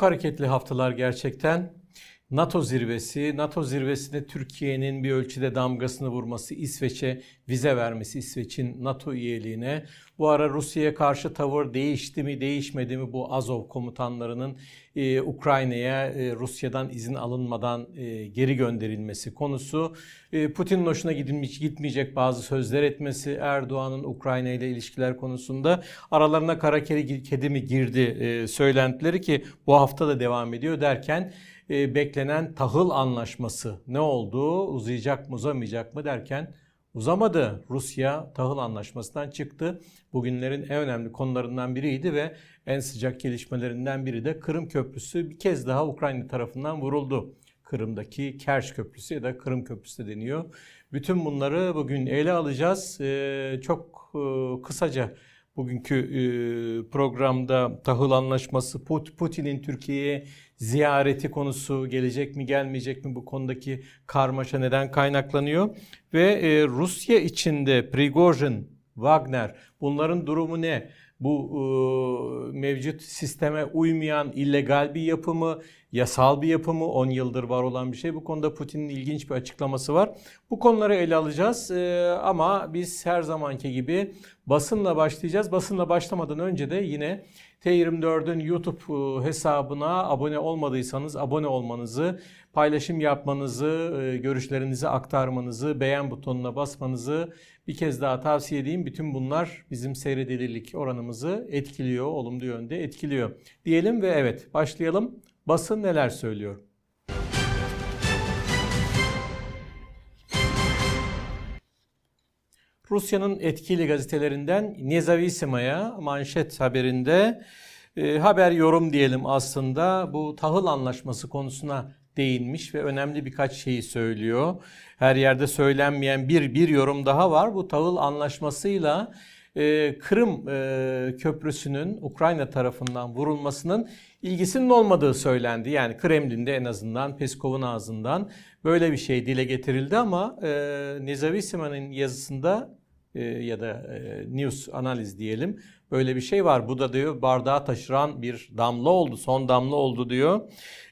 hareketli haftalar gerçekten. NATO zirvesi, NATO zirvesinde Türkiye'nin bir ölçüde damgasını vurması, İsveç'e vize vermesi, İsveç'in NATO üyeliğine. Bu ara Rusya'ya karşı tavır değişti mi, değişmedi mi bu Azov komutanlarının e, Ukrayna'ya e, Rusya'dan izin alınmadan e, geri gönderilmesi konusu. E, Putin'in hoşuna gidilmiş, gitmeyecek bazı sözler etmesi, Erdoğan'ın Ukrayna ile ilişkiler konusunda aralarına kara kedi mi girdi e, söylentileri ki bu hafta da devam ediyor derken e, beklenen tahıl anlaşması ne oldu? Uzayacak mı uzamayacak mı derken uzamadı. Rusya tahıl anlaşmasından çıktı. Bugünlerin en önemli konularından biriydi ve en sıcak gelişmelerinden biri de Kırım Köprüsü bir kez daha Ukrayna tarafından vuruldu. Kırım'daki Kerç Köprüsü ya da Kırım Köprüsü de deniyor. Bütün bunları bugün ele alacağız. Ee, çok e, kısaca bugünkü e, programda tahıl anlaşması, Putin'in Türkiye'ye ziyareti konusu gelecek mi gelmeyecek mi bu konudaki karmaşa neden kaynaklanıyor? Ve e, Rusya içinde Prigozhin, Wagner bunların durumu ne? Bu e, mevcut sisteme uymayan illegal bir yapı mı, yasal bir yapı mı, 10 yıldır var olan bir şey. Bu konuda Putin'in ilginç bir açıklaması var. Bu konuları ele alacağız e, ama biz her zamanki gibi basınla başlayacağız. Basınla başlamadan önce de yine T24'ün YouTube e, hesabına abone olmadıysanız abone olmanızı, paylaşım yapmanızı, e, görüşlerinizi aktarmanızı, beğen butonuna basmanızı bir kez daha tavsiye edeyim. Bütün bunlar bizim seyredilirlik oranımızı etkiliyor, olumlu yönde etkiliyor. Diyelim ve evet başlayalım. Basın neler söylüyor? Rusya'nın etkili gazetelerinden Nezavisima'ya manşet haberinde e, haber yorum diyelim aslında bu tahıl anlaşması konusuna değinmiş ve önemli birkaç şeyi söylüyor. Her yerde söylenmeyen bir bir yorum daha var. Bu tahıl anlaşmasıyla e, Kırım e, köprüsünün Ukrayna tarafından vurulmasının ilgisinin olmadığı söylendi. Yani Kremlin'de en azından Peskov'un ağzından böyle bir şey dile getirildi ama e, Nezavisima'nın yazısında ya da e, news analiz diyelim böyle bir şey var. Bu da diyor bardağı taşıran bir damla oldu, son damla oldu diyor.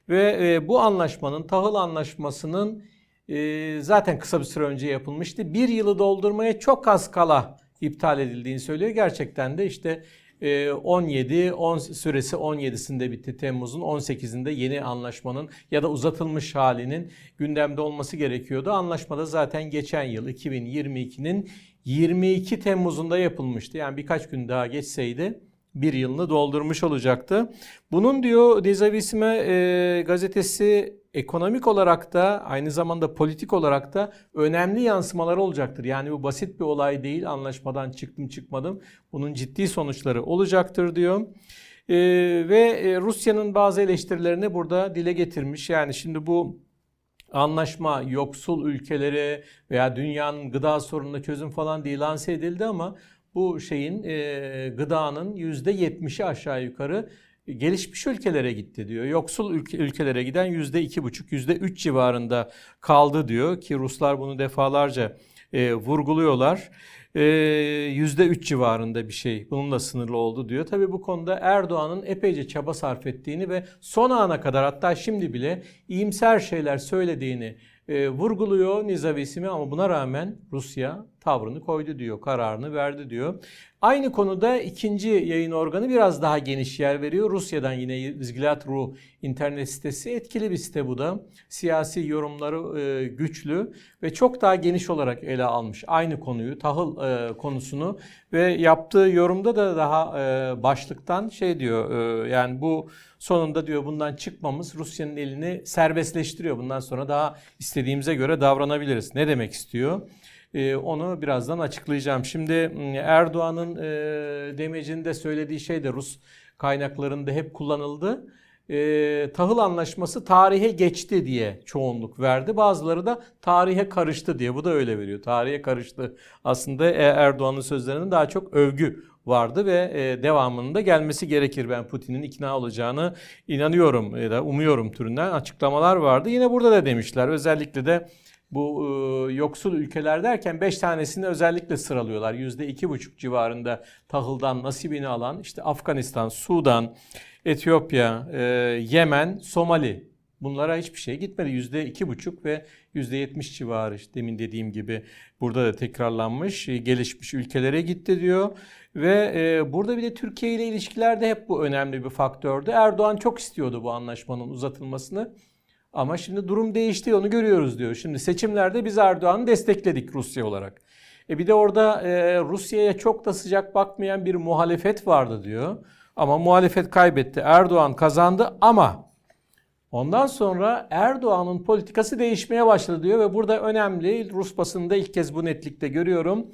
Ve e, bu anlaşmanın, tahıl anlaşmasının e, zaten kısa bir süre önce yapılmıştı. Bir yılı doldurmaya çok az kala iptal edildiğini söylüyor. Gerçekten de işte 17 e, 10 süresi 17'sinde bitti Temmuz'un 18'inde yeni anlaşmanın ya da uzatılmış halinin gündemde olması gerekiyordu. Anlaşmada zaten geçen yıl 2022'nin 22 Temmuz'unda yapılmıştı. Yani birkaç gün daha geçseydi bir yılını doldurmuş olacaktı. Bunun diyor Dezavisme e, gazetesi ekonomik olarak da aynı zamanda politik olarak da önemli yansımaları olacaktır. Yani bu basit bir olay değil anlaşmadan çıktım çıkmadım. Bunun ciddi sonuçları olacaktır diyor. E, ve e, Rusya'nın bazı eleştirilerini burada dile getirmiş. Yani şimdi bu anlaşma yoksul ülkelere veya dünyanın gıda sorununa çözüm falan diye lanse edildi ama bu şeyin e, gıdanın %70'i aşağı yukarı gelişmiş ülkelere gitti diyor. Yoksul ülke, ülkelere giden %2,5, %3 civarında kaldı diyor ki Ruslar bunu defalarca e, vurguluyorlar. %3 civarında bir şey bununla sınırlı oldu diyor. Tabii bu konuda Erdoğan'ın epeyce çaba sarf ettiğini ve son ana kadar hatta şimdi bile iyimser şeyler söylediğini e, vurguluyor Nizavisimi ama buna rağmen Rusya tavrını koydu diyor, kararını verdi diyor. Aynı konuda ikinci yayın organı biraz daha geniş yer veriyor. Rusya'dan yine Vizgilat.ru internet sitesi etkili bir site bu da. Siyasi yorumları e, güçlü ve çok daha geniş olarak ele almış aynı konuyu, tahıl e, konusunu ve yaptığı yorumda da daha e, başlıktan şey diyor e, yani bu sonunda diyor bundan çıkmamız Rusya'nın elini serbestleştiriyor. Bundan sonra daha istediğimize göre davranabiliriz. Ne demek istiyor? Ee, onu birazdan açıklayacağım. Şimdi Erdoğan'ın e, demecinde söylediği şey de Rus kaynaklarında hep kullanıldı. E, tahıl anlaşması tarihe geçti diye çoğunluk verdi. Bazıları da tarihe karıştı diye. Bu da öyle veriyor. Tarihe karıştı. Aslında e, Erdoğan'ın sözlerinin daha çok övgü vardı ve e, devamında gelmesi gerekir. Ben Putin'in ikna olacağını inanıyorum ya da umuyorum türünden açıklamalar vardı. Yine burada da demişler. Özellikle de bu e, yoksul ülkeler derken 5 tanesini özellikle sıralıyorlar. %2,5 civarında tahıldan nasibini alan işte Afganistan, Sudan, Etiyopya, e, Yemen, Somali. Bunlara hiçbir şey gitmedi. Yüzde iki buçuk ve yüzde yetmiş civarı işte demin dediğim gibi burada da tekrarlanmış. E, gelişmiş ülkelere gitti diyor. Ve e, burada bir de Türkiye ile ilişkilerde hep bu önemli bir faktördü. Erdoğan çok istiyordu bu anlaşmanın uzatılmasını. Ama şimdi durum değişti onu görüyoruz diyor. Şimdi seçimlerde biz Erdoğan'ı destekledik Rusya olarak. E bir de orada e, Rusya'ya çok da sıcak bakmayan bir muhalefet vardı diyor. Ama muhalefet kaybetti. Erdoğan kazandı ama ondan sonra Erdoğan'ın politikası değişmeye başladı diyor ve burada önemli Rus basında ilk kez bu netlikte görüyorum.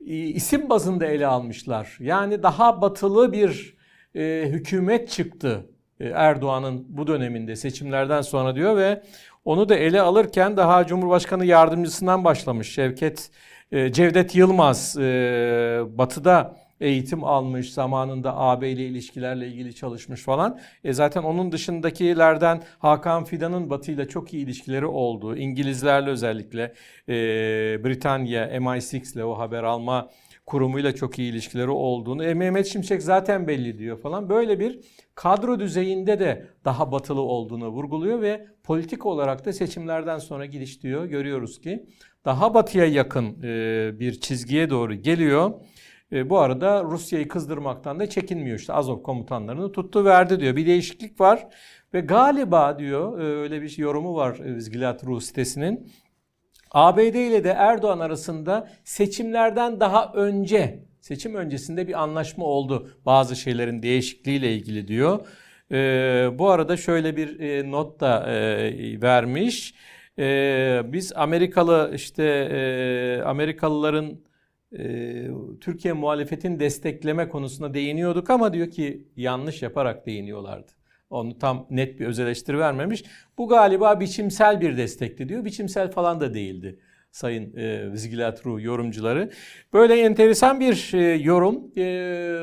İsim bazında ele almışlar. Yani daha batılı bir e, hükümet çıktı Erdoğan'ın bu döneminde seçimlerden sonra diyor ve onu da ele alırken daha Cumhurbaşkanı yardımcısından başlamış Şevket e, Cevdet Yılmaz e, Batı'da eğitim almış, zamanında AB ile ilişkilerle ilgili çalışmış falan. E zaten onun dışındakilerden Hakan Fidan'ın Batı ile çok iyi ilişkileri olduğu, İngilizlerle özellikle e, Britanya, MI6 ile o haber alma kurumuyla çok iyi ilişkileri olduğunu. E, Mehmet Şimşek zaten belli diyor falan. Böyle bir kadro düzeyinde de daha batılı olduğunu vurguluyor ve politik olarak da seçimlerden sonra gidiş diyor. Görüyoruz ki daha batıya yakın e, bir çizgiye doğru geliyor. E, bu arada Rusya'yı kızdırmaktan da çekinmiyor. İşte Azov komutanlarını tuttu verdi diyor. Bir değişiklik var ve galiba diyor e, öyle bir yorumu var e, Zgilat.ru sitesinin. ABD ile de Erdoğan arasında seçimlerden daha önce, seçim öncesinde bir anlaşma oldu bazı şeylerin değişikliğiyle ilgili diyor. E, bu arada şöyle bir e, not da e, vermiş. E, biz Amerikalı işte e, Amerikalıların e, Türkiye muhalefetin destekleme konusuna değiniyorduk ama diyor ki yanlış yaparak değiniyorlardı. Onu tam net bir öz eleştiri vermemiş. Bu galiba biçimsel bir destekti diyor. Biçimsel falan da değildi sayın e, Vizgilatru yorumcuları. Böyle enteresan bir e, yorum. E,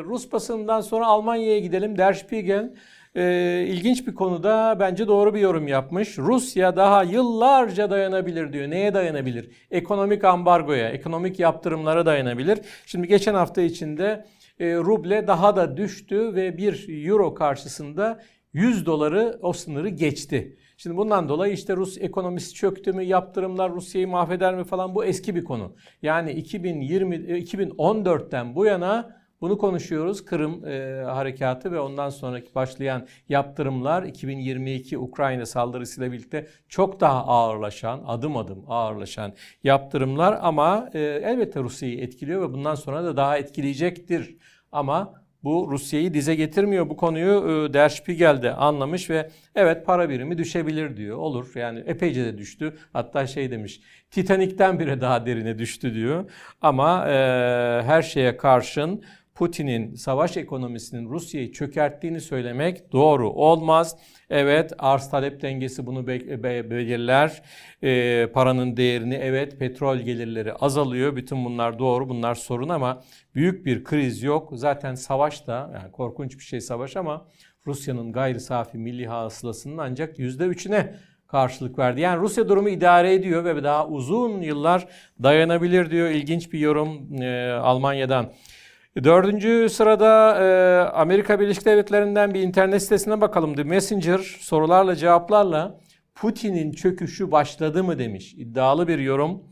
Rus basından sonra Almanya'ya gidelim. Der Spiegel e, ilginç bir konuda bence doğru bir yorum yapmış. Rusya daha yıllarca dayanabilir diyor. Neye dayanabilir? Ekonomik ambargoya, ekonomik yaptırımlara dayanabilir. Şimdi geçen hafta içinde e, ruble daha da düştü ve bir euro karşısında 100 doları o sınırı geçti. Şimdi bundan dolayı işte Rus ekonomisi çöktü mü, yaptırımlar Rusya'yı mahveder mi falan bu eski bir konu. Yani 2020 2014'ten bu yana bunu konuşuyoruz. Kırım e, harekatı ve ondan sonraki başlayan yaptırımlar 2022 Ukrayna saldırısıyla birlikte çok daha ağırlaşan, adım adım ağırlaşan yaptırımlar ama e, elbette Rusya'yı etkiliyor ve bundan sonra da daha etkileyecektir. Ama bu Rusya'yı dize getirmiyor. Bu konuyu e, Der Spiegel de anlamış ve evet para birimi düşebilir diyor. Olur yani epeyce de düştü. Hatta şey demiş Titanik'ten bile daha derine düştü diyor. Ama e, her şeye karşın Putin'in savaş ekonomisinin Rusya'yı çökerttiğini söylemek doğru olmaz. Evet arz talep dengesi bunu belirler. E, paranın değerini evet petrol gelirleri azalıyor. Bütün bunlar doğru bunlar sorun ama büyük bir kriz yok. Zaten savaş da yani korkunç bir şey savaş ama Rusya'nın gayri safi milli hasılasının ancak %3'üne karşılık verdi. Yani Rusya durumu idare ediyor ve daha uzun yıllar dayanabilir diyor. İlginç bir yorum e, Almanya'dan. Dördüncü sırada e, Amerika Birleşik Devletleri'nden bir internet sitesine bakalım. The Messenger sorularla cevaplarla Putin'in çöküşü başladı mı demiş. İddialı bir yorum.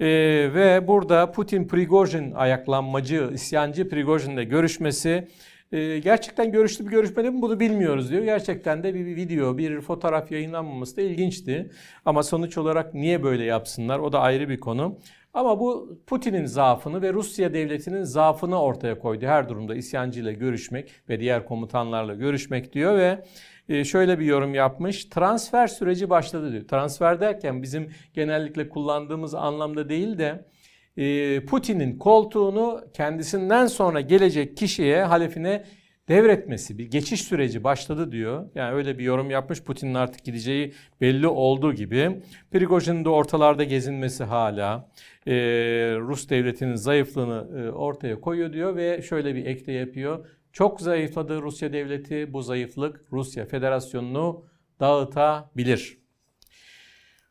E, ve burada Putin Prigojin ayaklanmacı, isyancı Prigojin'le görüşmesi e, gerçekten görüştü mü görüşmedi mi bunu bilmiyoruz diyor. Gerçekten de bir, bir video, bir fotoğraf yayınlanmaması da ilginçti. Ama sonuç olarak niye böyle yapsınlar o da ayrı bir konu. Ama bu Putin'in zaafını ve Rusya devletinin zaafını ortaya koydu. Her durumda isyancı ile görüşmek ve diğer komutanlarla görüşmek diyor ve e, şöyle bir yorum yapmış. Transfer süreci başladı diyor. Transfer derken bizim genellikle kullandığımız anlamda değil de e, Putin'in koltuğunu kendisinden sonra gelecek kişiye, halefine devretmesi, bir geçiş süreci başladı diyor. Yani öyle bir yorum yapmış. Putin'in artık gideceği belli olduğu gibi. Prigojin'in de ortalarda gezinmesi hala e, Rus devletinin zayıflığını e, ortaya koyuyor diyor ve şöyle bir ekle yapıyor. Çok zayıfladı Rusya devleti. Bu zayıflık Rusya Federasyonu'nu dağıtabilir.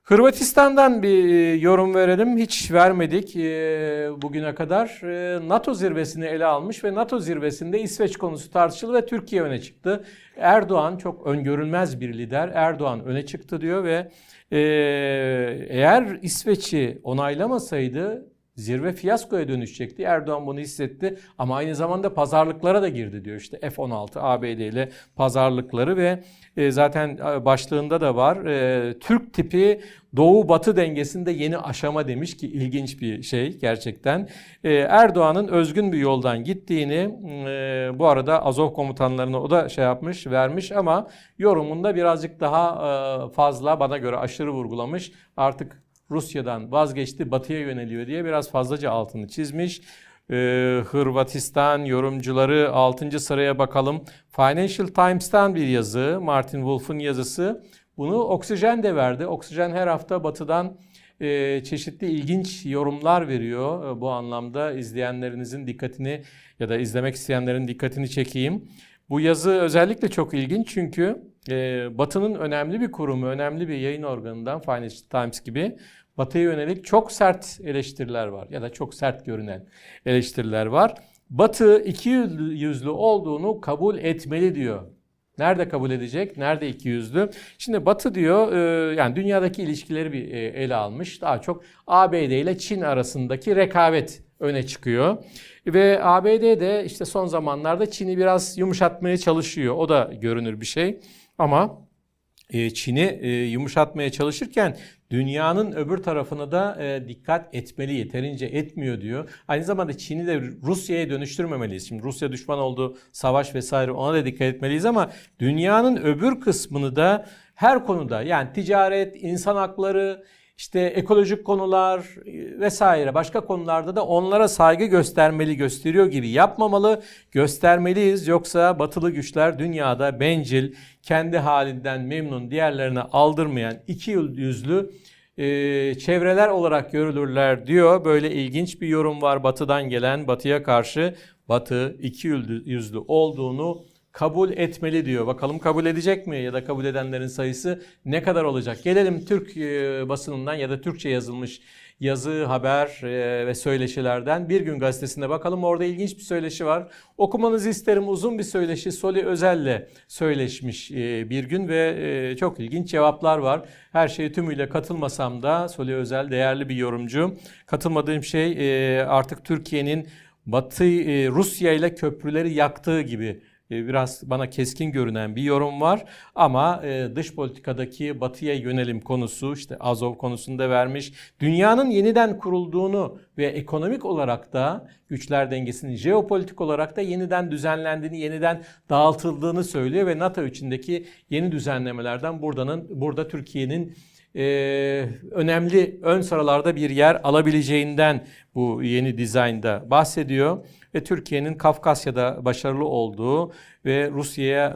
Hırvatistan'dan bir e, yorum verelim. Hiç vermedik e, bugüne kadar. E, NATO zirvesini ele almış ve NATO zirvesinde İsveç konusu tartışıldı ve Türkiye öne çıktı. Erdoğan çok öngörülmez bir lider. Erdoğan öne çıktı diyor ve eğer İsveç'i onaylamasaydı zirve fiyaskoya dönüşecekti. Erdoğan bunu hissetti ama aynı zamanda pazarlıklara da girdi diyor işte F-16 ABD ile pazarlıkları ve e, zaten e, başlığında da var. E, Türk tipi Doğu Batı dengesinde yeni aşama demiş ki ilginç bir şey gerçekten. Erdoğan'ın özgün bir yoldan gittiğini bu arada Azov komutanlarına o da şey yapmış vermiş ama yorumunda birazcık daha fazla bana göre aşırı vurgulamış. Artık Rusya'dan vazgeçti, batıya yöneliyor diye biraz fazlaca altını çizmiş. Ee, Hırvatistan yorumcuları 6. sıraya bakalım. Financial Times'tan bir yazı, Martin Wolf'un yazısı. Bunu Oksijen de verdi. Oksijen her hafta batıdan e, çeşitli ilginç yorumlar veriyor. E, bu anlamda izleyenlerinizin dikkatini ya da izlemek isteyenlerin dikkatini çekeyim. Bu yazı özellikle çok ilginç çünkü e, Batı'nın önemli bir kurumu, önemli bir yayın organından Financial Times gibi Batı'ya yönelik çok sert eleştiriler var ya da çok sert görünen eleştiriler var. Batı iki yüzlü olduğunu kabul etmeli diyor. Nerede kabul edecek? Nerede iki yüzlü? Şimdi Batı diyor e, yani dünyadaki ilişkileri bir e, ele almış. Daha çok ABD ile Çin arasındaki rekabet öne çıkıyor. Ve ABD de işte son zamanlarda Çin'i biraz yumuşatmaya çalışıyor. O da görünür bir şey. Ama Çin'i yumuşatmaya çalışırken dünyanın öbür tarafına da e, dikkat etmeli, yeterince etmiyor diyor. Aynı zamanda Çin'i de Rusya'ya dönüştürmemeliyiz. Şimdi Rusya düşman oldu, savaş vesaire ona da dikkat etmeliyiz ama dünyanın öbür kısmını da her konuda yani ticaret, insan hakları, işte ekolojik konular e, vesaire başka konularda da onlara saygı göstermeli, gösteriyor gibi yapmamalı, göstermeliyiz. Yoksa batılı güçler dünyada bencil, kendi halinden memnun, diğerlerine aldırmayan iki yüzlü e, çevreler olarak görülürler diyor. Böyle ilginç bir yorum var batıdan gelen, batıya karşı batı iki yüzlü olduğunu kabul etmeli diyor. Bakalım kabul edecek mi ya da kabul edenlerin sayısı ne kadar olacak? Gelelim Türk e, basınından ya da Türkçe yazılmış yazı, haber e, ve söyleşilerden Bir Gün Gazetesi'nde bakalım. Orada ilginç bir söyleşi var. Okumanızı isterim uzun bir söyleşi. Soli Özel'le söyleşmiş e, bir gün ve çok ilginç cevaplar var. Her şeye tümüyle katılmasam da Soli Özel değerli bir yorumcu. Katılmadığım şey artık Türkiye'nin Batı Rusya ile köprüleri yaktığı gibi biraz bana keskin görünen bir yorum var. Ama e, dış politikadaki batıya yönelim konusu işte Azov konusunda vermiş. Dünyanın yeniden kurulduğunu ve ekonomik olarak da güçler dengesinin jeopolitik olarak da yeniden düzenlendiğini, yeniden dağıtıldığını söylüyor ve NATO içindeki yeni düzenlemelerden buradanın burada Türkiye'nin e, önemli ön sıralarda bir yer alabileceğinden bu yeni dizaynda bahsediyor ve Türkiye'nin Kafkasya'da başarılı olduğu ve Rusya'ya e,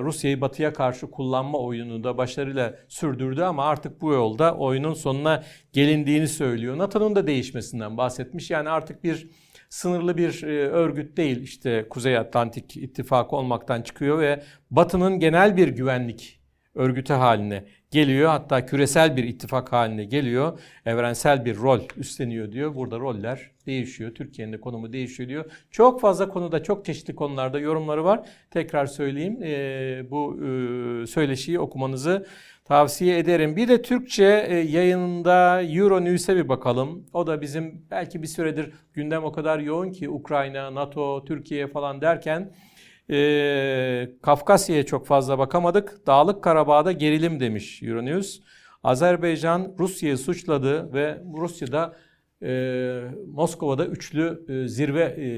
Rusya'yı batıya karşı kullanma oyununu da başarıyla sürdürdü ama artık bu yolda oyunun sonuna gelindiğini söylüyor. NATO'nun da değişmesinden bahsetmiş. Yani artık bir sınırlı bir e, örgüt değil işte Kuzey Atlantik İttifakı olmaktan çıkıyor ve Batı'nın genel bir güvenlik örgütü haline geliyor. Hatta küresel bir ittifak haline geliyor. Evrensel bir rol üstleniyor diyor. Burada roller değişiyor. Türkiye'nin de konumu değişiyor diyor. Çok fazla konuda çok çeşitli konularda yorumları var. Tekrar söyleyeyim e, bu e, söyleşiyi okumanızı tavsiye ederim. Bir de Türkçe e, yayınında Euronews'e bir bakalım. O da bizim belki bir süredir gündem o kadar yoğun ki Ukrayna, NATO, Türkiye falan derken e, Kafkasya'ya çok fazla bakamadık. Dağlık Karabağ'da gerilim demiş Euronews. Azerbaycan Rusya'yı suçladı ve Rusya'da e, Moskova'da üçlü e, zirve e,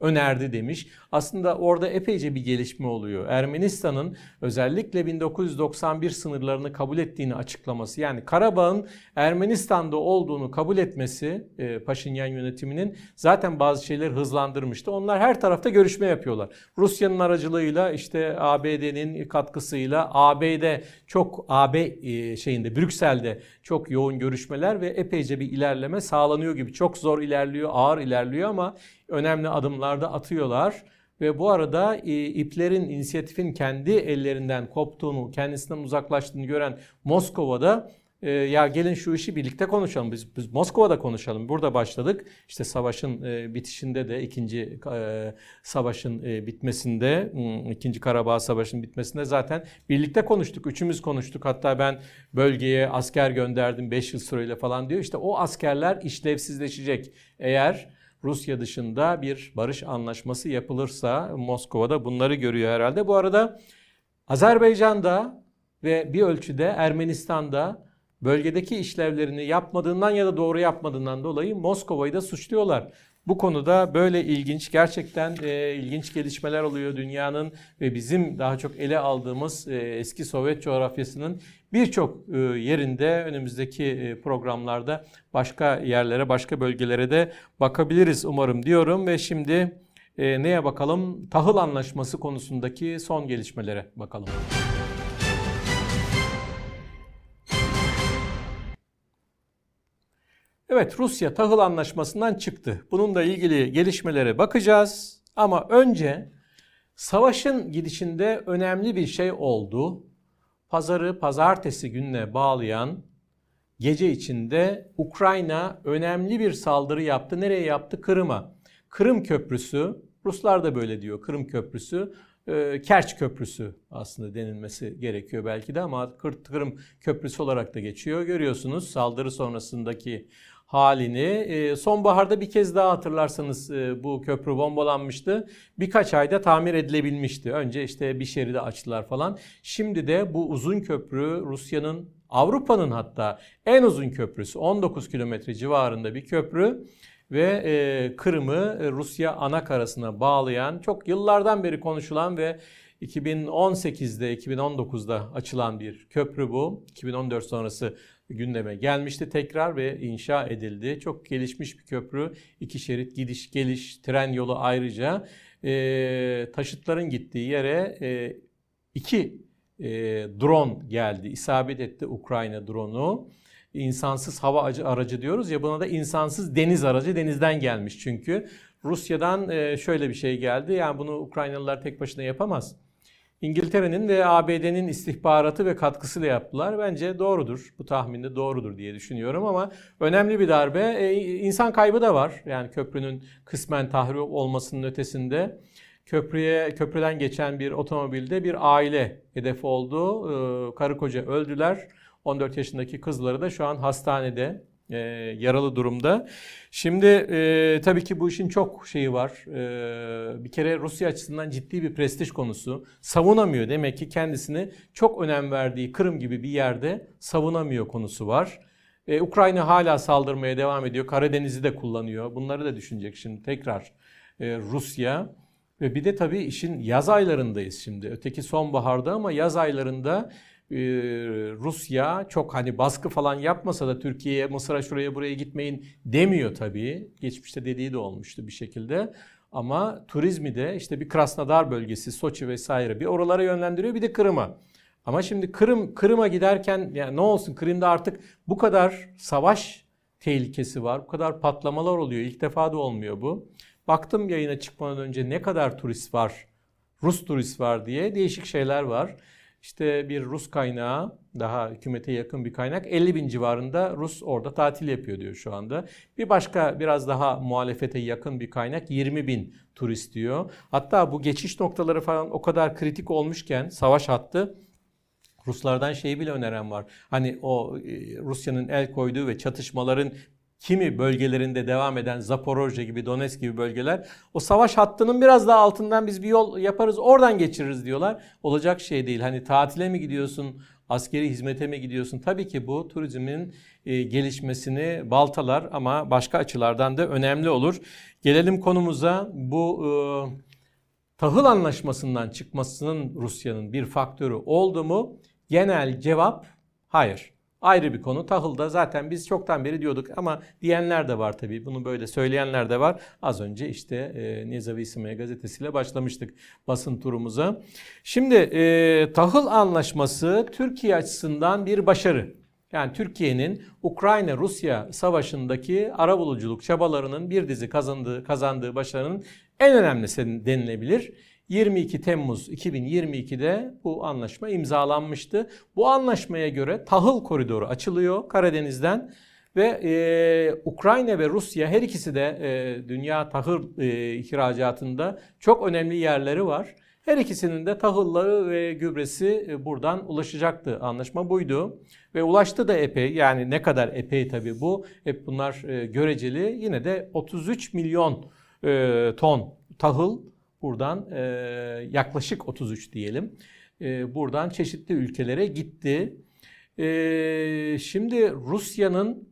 önerdi demiş. Aslında orada epeyce bir gelişme oluyor. Ermenistan'ın özellikle 1991 sınırlarını kabul ettiğini açıklaması yani Karabağ'ın Ermenistan'da olduğunu kabul etmesi e, Paşinyan yönetiminin zaten bazı şeyleri hızlandırmıştı. Onlar her tarafta görüşme yapıyorlar. Rusya'nın aracılığıyla işte ABD'nin katkısıyla ABD çok AB e, şeyinde Brüksel'de çok yoğun görüşmeler ve epeyce bir ilerleme sağlanıyor gibi. Çok zor ilerliyor, ağır ilerliyor ama önemli adımlarda atıyorlar. Ve bu arada e, iplerin, inisiyatifin kendi ellerinden koptuğunu, kendisinden uzaklaştığını gören Moskova'da e, ya gelin şu işi birlikte konuşalım. Biz, biz Moskova'da konuşalım. Burada başladık. İşte savaşın e, bitişinde de ikinci e, savaşın e, bitmesinde, hmm, ikinci Karabağ Savaşı'nın bitmesinde zaten birlikte konuştuk. Üçümüz konuştuk. Hatta ben bölgeye asker gönderdim 5 yıl süreyle falan diyor. İşte o askerler işlevsizleşecek. Eğer Rusya dışında bir barış anlaşması yapılırsa Moskova'da bunları görüyor herhalde. Bu arada Azerbaycan'da ve bir ölçüde Ermenistan'da bölgedeki işlevlerini yapmadığından ya da doğru yapmadığından dolayı Moskova'yı da suçluyorlar. Bu konuda böyle ilginç, gerçekten e, ilginç gelişmeler oluyor dünyanın ve bizim daha çok ele aldığımız e, eski Sovyet coğrafyasının birçok e, yerinde önümüzdeki e, programlarda başka yerlere, başka bölgelere de bakabiliriz umarım diyorum ve şimdi e, neye bakalım? Tahıl Anlaşması konusundaki son gelişmelere bakalım. Evet Rusya tahıl anlaşmasından çıktı. Bununla ilgili gelişmelere bakacağız. Ama önce savaşın gidişinde önemli bir şey oldu. Pazarı pazartesi gününe bağlayan gece içinde Ukrayna önemli bir saldırı yaptı. Nereye yaptı? Kırım'a. Kırım Köprüsü, Ruslar da böyle diyor Kırım Köprüsü, e, Kerç Köprüsü aslında denilmesi gerekiyor belki de ama Kırım Köprüsü olarak da geçiyor. Görüyorsunuz saldırı sonrasındaki halini. E, sonbaharda bir kez daha hatırlarsanız e, bu köprü bombalanmıştı. Birkaç ayda tamir edilebilmişti. Önce işte bir şeridi açtılar falan. Şimdi de bu uzun köprü Rusya'nın Avrupa'nın hatta en uzun köprüsü 19 kilometre civarında bir köprü ve e, Kırım'ı Rusya ana karasına bağlayan çok yıllardan beri konuşulan ve 2018'de 2019'da açılan bir köprü bu. 2014 sonrası gündeme gelmişti tekrar ve inşa edildi. Çok gelişmiş bir köprü. İki şerit gidiş geliş tren yolu ayrıca e, taşıtların gittiği yere e, iki e, drone geldi. İsabet etti Ukrayna drone'u. İnsansız hava aracı diyoruz ya buna da insansız deniz aracı denizden gelmiş çünkü. Rusya'dan e, şöyle bir şey geldi. Yani bunu Ukraynalılar tek başına yapamaz İngiltere'nin ve ABD'nin istihbaratı ve katkısıyla yaptılar. Bence doğrudur. Bu tahminde doğrudur diye düşünüyorum ama önemli bir darbe. E, insan kaybı da var. Yani köprünün kısmen tahrip olmasının ötesinde köprüye köprüden geçen bir otomobilde bir aile hedef oldu. E, karı koca öldüler. 14 yaşındaki kızları da şu an hastanede e, yaralı durumda. Şimdi e, tabii ki bu işin çok şeyi var. E, bir kere Rusya açısından ciddi bir prestij konusu. Savunamıyor demek ki kendisini çok önem verdiği Kırım gibi bir yerde savunamıyor konusu var. E, Ukrayna hala saldırmaya devam ediyor. Karadeniz'i de kullanıyor. Bunları da düşünecek şimdi tekrar e, Rusya. Ve bir de tabii işin yaz aylarındayız şimdi. Öteki sonbaharda ama yaz aylarında Rusya çok hani baskı falan yapmasa da Türkiye'ye, Mısır'a şuraya buraya gitmeyin demiyor tabii. Geçmişte dediği de olmuştu bir şekilde. Ama turizmi de işte bir Krasnodar bölgesi, Soçi vesaire bir oralara yönlendiriyor bir de Kırım'a. Ama şimdi Kırım Kırım'a giderken yani ne olsun Kırım'da artık bu kadar savaş tehlikesi var. Bu kadar patlamalar oluyor. İlk defa da olmuyor bu. Baktım yayına çıkmadan önce ne kadar turist var, Rus turist var diye değişik şeyler var. İşte bir Rus kaynağı, daha hükümete yakın bir kaynak 50 bin civarında Rus orada tatil yapıyor diyor şu anda. Bir başka biraz daha muhalefete yakın bir kaynak 20 bin turist diyor. Hatta bu geçiş noktaları falan o kadar kritik olmuşken savaş hattı Ruslardan şeyi bile öneren var. Hani o e, Rusya'nın el koyduğu ve çatışmaların kimi bölgelerinde devam eden Zaporojye gibi, Donetsk gibi bölgeler o savaş hattının biraz daha altından biz bir yol yaparız, oradan geçiririz diyorlar. Olacak şey değil. Hani tatile mi gidiyorsun, askeri hizmete mi gidiyorsun? Tabii ki bu turizmin e, gelişmesini baltalar ama başka açılardan da önemli olur. Gelelim konumuza. Bu e, tahıl anlaşmasından çıkmasının Rusya'nın bir faktörü oldu mu? Genel cevap hayır. Ayrı bir konu. Tahılda zaten biz çoktan beri diyorduk ama diyenler de var tabii. Bunu böyle söyleyenler de var. Az önce işte e, Nezavi İsmail gazetesiyle başlamıştık basın turumuza. Şimdi e, tahıl anlaşması Türkiye açısından bir başarı. Yani Türkiye'nin Ukrayna-Rusya savaşındaki arabuluculuk çabalarının bir dizi kazandığı, kazandığı başarının en önemlisi denilebilir. 22 Temmuz 2022'de bu anlaşma imzalanmıştı. Bu anlaşmaya göre tahıl koridoru açılıyor Karadeniz'den ve e, Ukrayna ve Rusya her ikisi de e, dünya tahıl e, ihracatında çok önemli yerleri var. Her ikisinin de tahılları ve gübresi e, buradan ulaşacaktı. Anlaşma buydu. Ve ulaştı da epey. Yani ne kadar epey tabii bu. Hep bunlar e, göreceli. Yine de 33 milyon e, ton tahıl buradan yaklaşık 33 diyelim. Buradan çeşitli ülkelere gitti. Şimdi Rusya'nın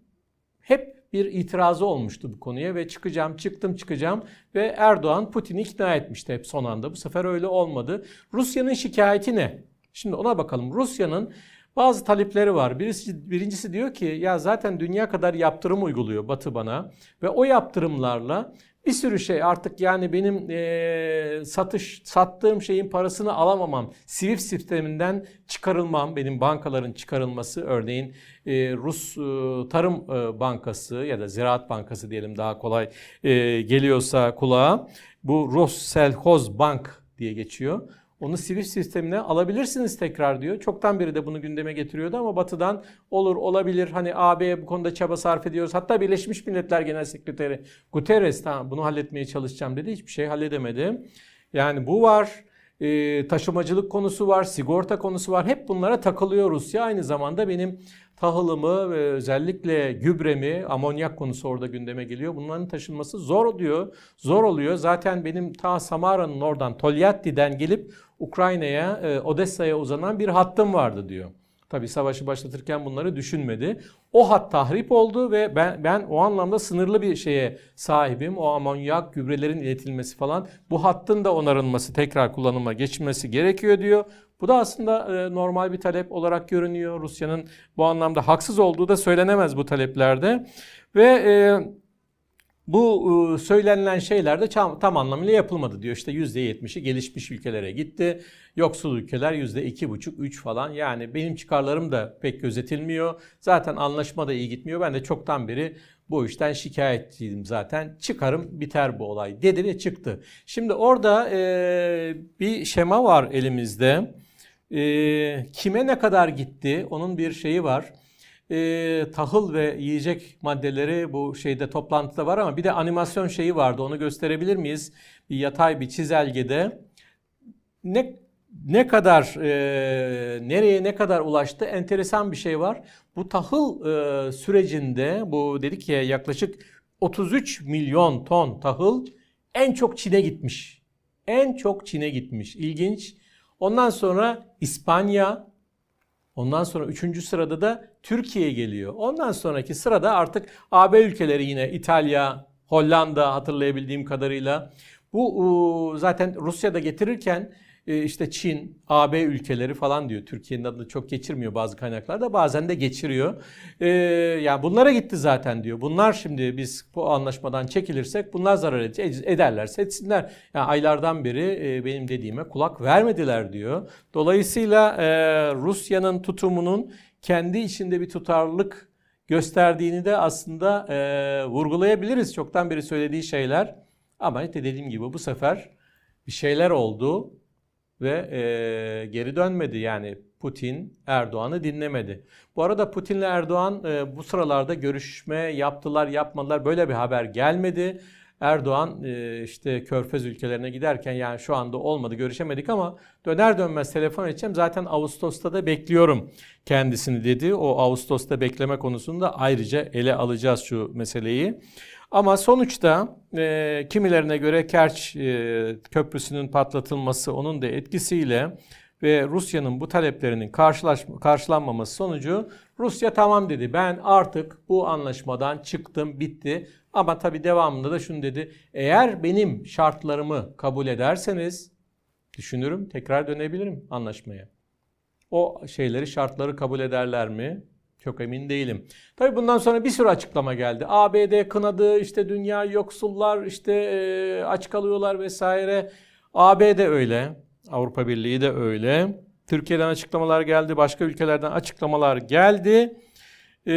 hep bir itirazı olmuştu bu konuya ve çıkacağım, çıktım çıkacağım ve Erdoğan Putin'i ikna etmişti hep son anda. Bu sefer öyle olmadı. Rusya'nın şikayeti ne? Şimdi ona bakalım. Rusya'nın bazı talepleri var. Birisi, birincisi diyor ki ya zaten dünya kadar yaptırım uyguluyor Batı bana ve o yaptırımlarla bir sürü şey artık yani benim e, satış sattığım şeyin parasını alamamam, Swift sisteminden çıkarılmam, benim bankaların çıkarılması örneğin e, Rus e, Tarım e, Bankası ya da Ziraat Bankası diyelim daha kolay e, geliyorsa kulağa bu Rosselhoz Bank diye geçiyor. Onu Swift sistemine alabilirsiniz tekrar diyor. Çoktan beri de bunu gündeme getiriyordu ama Batı'dan olur olabilir. Hani AB bu konuda çaba sarf ediyoruz. Hatta Birleşmiş Milletler Genel Sekreteri Guterres tamam bunu halletmeye çalışacağım dedi. Hiçbir şey halledemedi. Yani bu var. E, taşımacılık konusu var, sigorta konusu var. Hep bunlara takılıyor Rusya. Aynı zamanda benim tahılımı ve özellikle gübremi, amonyak konusu orada gündeme geliyor. Bunların taşınması zor diyor. Zor oluyor. Zaten benim ta Samara'nın oradan Tolyatti'den gelip Ukrayna'ya, e, Odessa'ya uzanan bir hattım vardı diyor. Tabi savaşı başlatırken bunları düşünmedi. O hat tahrip oldu ve ben, ben o anlamda sınırlı bir şeye sahibim. O amonyak, gübrelerin iletilmesi falan. Bu hattın da onarılması, tekrar kullanıma geçmesi gerekiyor diyor. Bu da aslında e, normal bir talep olarak görünüyor. Rusya'nın bu anlamda haksız olduğu da söylenemez bu taleplerde. Ve e, bu e, söylenilen şeyler de tam anlamıyla yapılmadı diyor. İşte %70'i gelişmiş ülkelere gitti. Yoksul ülkeler %2,5-3 falan. Yani benim çıkarlarım da pek gözetilmiyor. Zaten anlaşma da iyi gitmiyor. Ben de çoktan beri bu işten şikayetçiydim zaten. Çıkarım biter bu olay dedi ve çıktı. Şimdi orada e, bir şema var elimizde. E, kime ne kadar gitti onun bir şeyi var. E, tahıl ve yiyecek maddeleri bu şeyde toplantıda var ama bir de animasyon şeyi vardı onu gösterebilir miyiz? Bir yatay bir çizelgede. Ne ne kadar e, nereye ne kadar ulaştı enteresan bir şey var. Bu tahıl e, sürecinde bu dedik ya yaklaşık 33 milyon ton tahıl en çok Çin'e gitmiş. En çok Çin'e gitmiş. İlginç. Ondan sonra İspanya, ondan sonra üçüncü sırada da Türkiye geliyor. Ondan sonraki sırada artık AB ülkeleri yine İtalya, Hollanda hatırlayabildiğim kadarıyla. Bu zaten Rusya'da getirirken işte Çin, AB ülkeleri falan diyor. Türkiye'nin adını çok geçirmiyor bazı kaynaklarda. Bazen de geçiriyor. Ee, yani bunlara gitti zaten diyor. Bunlar şimdi biz bu anlaşmadan çekilirsek bunlar zarar ederlerse etsinler. Yani aylardan beri e, benim dediğime kulak vermediler diyor. Dolayısıyla e, Rusya'nın tutumunun kendi içinde bir tutarlılık gösterdiğini de aslında e, vurgulayabiliriz. Çoktan beri söylediği şeyler. Ama işte dediğim gibi bu sefer bir şeyler oldu ve e, geri dönmedi. Yani Putin Erdoğan'ı dinlemedi. Bu arada Putin'le Erdoğan e, bu sıralarda görüşme yaptılar yapmadılar böyle bir haber gelmedi. Erdoğan işte Körfez ülkelerine giderken yani şu anda olmadı görüşemedik ama döner dönmez telefon edeceğim. Zaten Ağustos'ta da bekliyorum kendisini dedi. O Ağustos'ta bekleme konusunda ayrıca ele alacağız şu meseleyi. Ama sonuçta e, kimilerine göre Kerç e, Köprüsü'nün patlatılması onun da etkisiyle ve Rusya'nın bu taleplerinin karşılanmaması sonucu Rusya tamam dedi. Ben artık bu anlaşmadan çıktım, bitti. Ama tabii devamında da şunu dedi. Eğer benim şartlarımı kabul ederseniz düşünürüm, tekrar dönebilirim anlaşmaya. O şeyleri, şartları kabul ederler mi? Çok emin değilim. Tabi bundan sonra bir sürü açıklama geldi. ABD kınadı, işte dünya yoksullar, işte aç kalıyorlar vesaire. ABD öyle, Avrupa Birliği de öyle. Türkiye'den açıklamalar geldi, başka ülkelerden açıklamalar geldi. E,